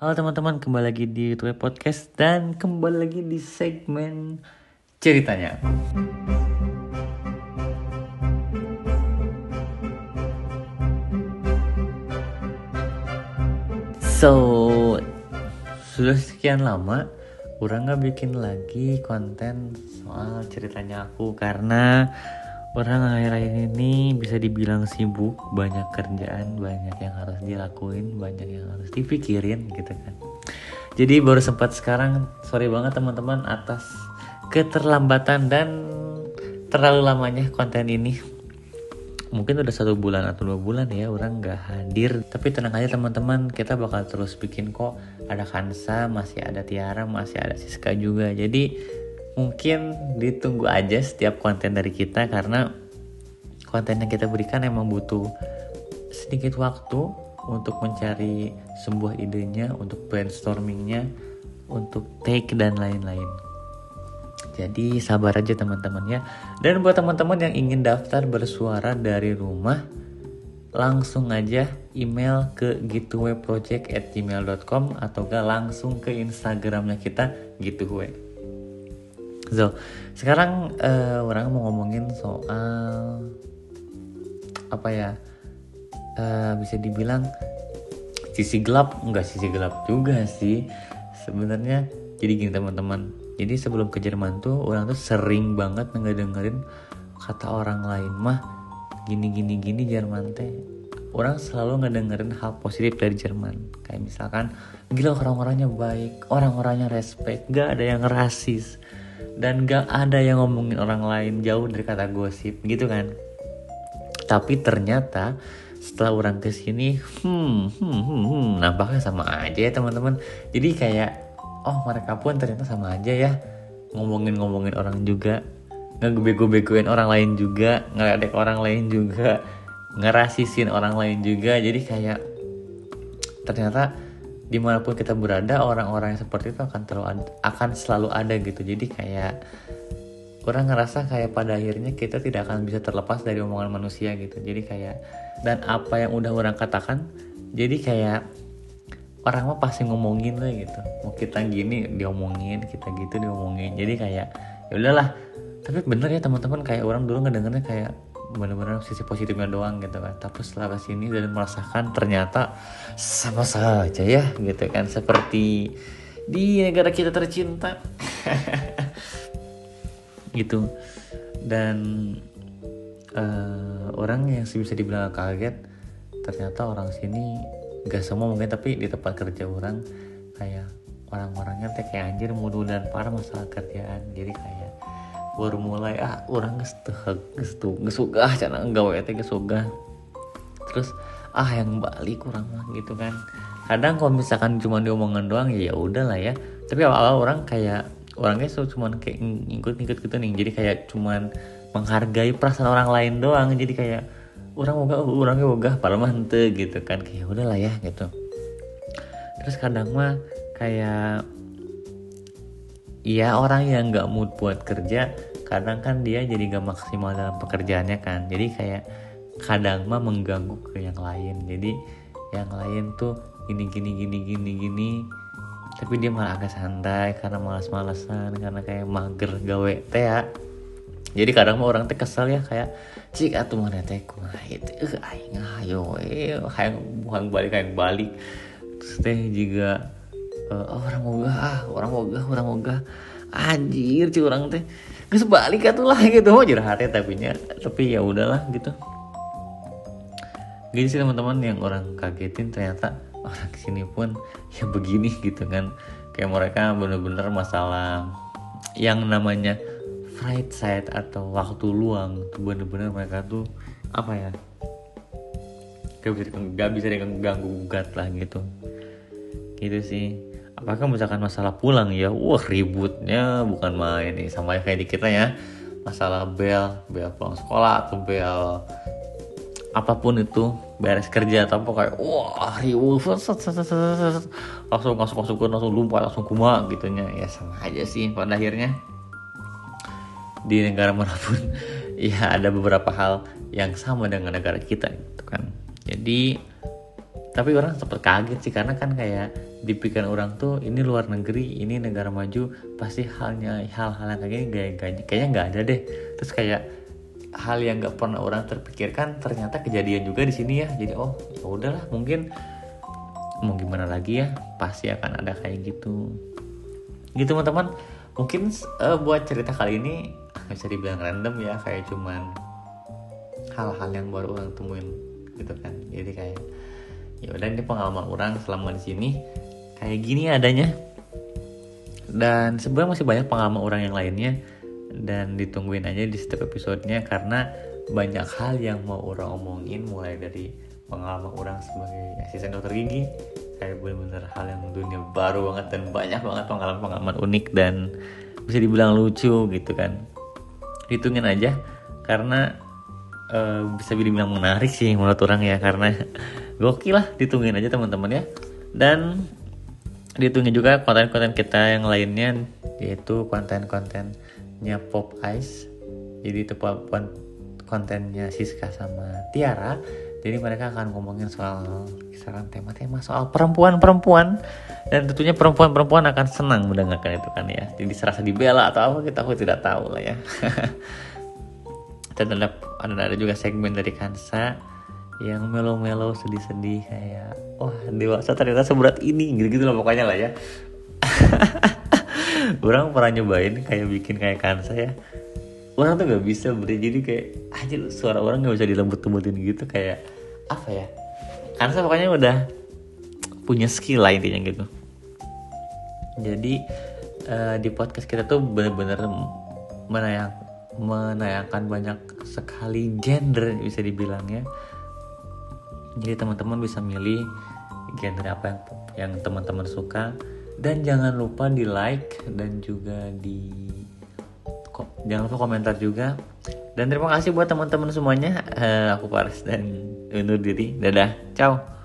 Halo teman-teman, kembali lagi di Tue Podcast dan kembali lagi di segmen ceritanya. So, sudah sekian lama orang nggak bikin lagi konten soal ceritanya aku karena orang akhir-akhir ini bisa dibilang sibuk banyak kerjaan banyak yang harus dilakuin banyak yang harus dipikirin gitu kan. Jadi baru sempat sekarang sorry banget teman-teman atas keterlambatan dan terlalu lamanya konten ini. Mungkin udah satu bulan atau dua bulan ya orang nggak hadir. Tapi tenang aja teman-teman kita bakal terus bikin kok. Ada Kansa masih ada Tiara masih ada Siska juga. Jadi mungkin ditunggu aja setiap konten dari kita karena konten yang kita berikan emang butuh sedikit waktu untuk mencari sebuah idenya untuk brainstormingnya untuk take dan lain-lain jadi sabar aja teman-teman ya. Dan buat teman-teman yang ingin daftar bersuara dari rumah, langsung aja email ke gituweproject@gmail.com atau gak langsung ke Instagramnya kita gituwe. So, sekarang uh, orang mau ngomongin soal apa ya? Uh, bisa dibilang sisi gelap, enggak sisi gelap juga sih. Sebenarnya jadi gini teman-teman. Jadi sebelum ke Jerman tuh orang tuh sering banget ngedengerin kata orang lain. Mah gini gini gini Jerman teh. Orang selalu ngedengerin hal positif dari Jerman. Kayak misalkan gila orang-orangnya baik orang-orangnya respect. Gak ada yang rasis dan gak ada yang ngomongin orang lain jauh dari kata gosip gitu kan? Tapi ternyata setelah orang ke sini hmm hmm hmm, hmm nampaknya sama aja ya teman-teman. Jadi kayak oh mereka pun ternyata sama aja ya. Ngomongin-ngomongin orang juga. Ngebego-begoin orang lain juga. Ngeledek orang lain juga. Ngerasisin orang lain juga. Jadi kayak ternyata di mana pun kita berada orang-orang yang seperti itu akan terlalu ada, akan selalu ada gitu. Jadi kayak orang ngerasa kayak pada akhirnya kita tidak akan bisa terlepas dari omongan manusia gitu. Jadi kayak dan apa yang udah orang katakan jadi kayak orang mah pasti ngomongin lah gitu. Mau kita gini diomongin kita gitu diomongin. Jadi kayak ya udahlah. Tapi bener ya teman-teman kayak orang dulu ngedengernya kayak bener-bener sisi positifnya doang gitu kan. Tapi setelah ke sini dan merasakan ternyata sama saja ya gitu kan. Seperti di negara kita tercinta. Gitu. Dan uh, orang yang bisa dibilang kaget ternyata orang sini gak semua mungkin tapi di tempat kerja orang kayak orang-orangnya kayak anjir mudu dan parah masalah kerjaan. Jadi kayak baru mulai ah orang gestuh gestuh gesugah cina gawe teh gesugah terus ah yang balik kurang mah gitu kan. Kadang kalau misalkan cuma diomongan doang ya udah lah ya. Tapi awal-awal orang kayak orangnya so cuman kayak ngikut-ngikut gitu nih. Jadi kayak cuman menghargai perasaan orang lain doang. Jadi kayak orang moga orangnya moga padahal mah ente gitu kan. Kayak udah lah ya gitu. Terus kadang mah kayak ya orang yang nggak mood buat kerja kadang kan dia jadi gak maksimal dalam pekerjaannya kan. Jadi kayak kadang mah mengganggu ke yang lain. Jadi yang lain tuh gini gini gini gini gini. Tapi dia malah agak santai karena malas-malasan karena kayak mager gawe teh ya. Jadi kadang mah orang teh kesel ya kayak cik atuh mana teh kumaha itu eh aing ayo eh hayang bukan balik hayang balik. Terus teh juga uh, orang moga ah orang moga orang moga anjir cik orang teh geus balik atuh lah gitu. Mau jadi hati tapi nya tapi ya udahlah gitu. Gini sih teman-teman yang orang kagetin ternyata orang sini pun ya begini gitu kan. Kayak mereka bener-bener masalah yang namanya right side atau waktu luang tuh bener-bener mereka tuh apa ya? Gak bisa gak bisa diganggu gugat lah gitu. Gitu sih apakah misalkan masalah pulang ya? Wah ributnya bukan main nih. Sama kayak di kita ya. Masalah bel bel pulang sekolah atau bel apa pun itu beres kerja atau apa kayak wah ribut. Langsung masuk masuk langsung lupa langsung kuma gitunya ya sama aja sih pada akhirnya. Di negara mana pun ya ada beberapa hal yang sama dengan negara kita gitu kan. Jadi tapi orang sempat kaget sih karena kan kayak di pikiran orang tuh ini luar negeri ini negara maju pasti halnya hal-hal yang kayak gini gaya kayaknya nggak ada deh. Terus kayak hal yang nggak pernah orang terpikirkan ternyata kejadian juga di sini ya. Jadi oh ya udahlah mungkin mau gimana lagi ya? Pasti akan ada kayak gitu. Gitu teman-teman. Mungkin uh, buat cerita kali ini bisa dibilang random ya kayak cuman hal-hal yang baru orang temuin gitu kan. Jadi kayak ya udah ini pengalaman orang selama di sini kayak gini adanya. Dan sebenarnya masih banyak pengalaman orang yang lainnya. Dan ditungguin aja di setiap episodenya karena banyak hal yang mau orang omongin mulai dari pengalaman orang sebagai asisten dokter gigi kayak bener-bener hal yang dunia baru banget dan banyak banget pengalaman-pengalaman unik dan bisa dibilang lucu gitu kan. Hitungin aja karena uh, bisa dibilang menarik sih menurut orang ya karena gokil lah ditungguin aja teman-teman ya. Dan ditungguin juga konten-konten kita yang lainnya yaitu konten-kontennya Pop Ice. Jadi itu kontennya Siska sama Tiara. Jadi mereka akan ngomongin soal kisaran tema-tema soal perempuan-perempuan. Dan tentunya perempuan-perempuan akan senang mendengarkan itu kan ya. Jadi serasa dibela atau apa kita aku tidak tahu lah ya. Dan ada ada juga segmen dari Kansa yang melo-melo sedih-sedih kayak wah dewasa ternyata seberat ini gitu-gitu lah pokoknya lah ya. Orang pernah nyobain kayak bikin kayak Kansa ya. Orang tuh gak bisa beri jadi kayak aja suara orang gak bisa dilembut-lembutin gitu. Kayak apa ya? Karena saya pokoknya udah punya skill lah intinya gitu. Jadi uh, di podcast kita tuh bener-bener menayang menayangkan banyak sekali genre bisa dibilang ya jadi teman-teman bisa milih genre apa yang yang teman-teman suka. Dan jangan lupa di like dan juga di jangan lupa komentar juga. Dan terima kasih buat teman-teman semuanya. Uh, aku Paris dan undur diri. Dadah. Ciao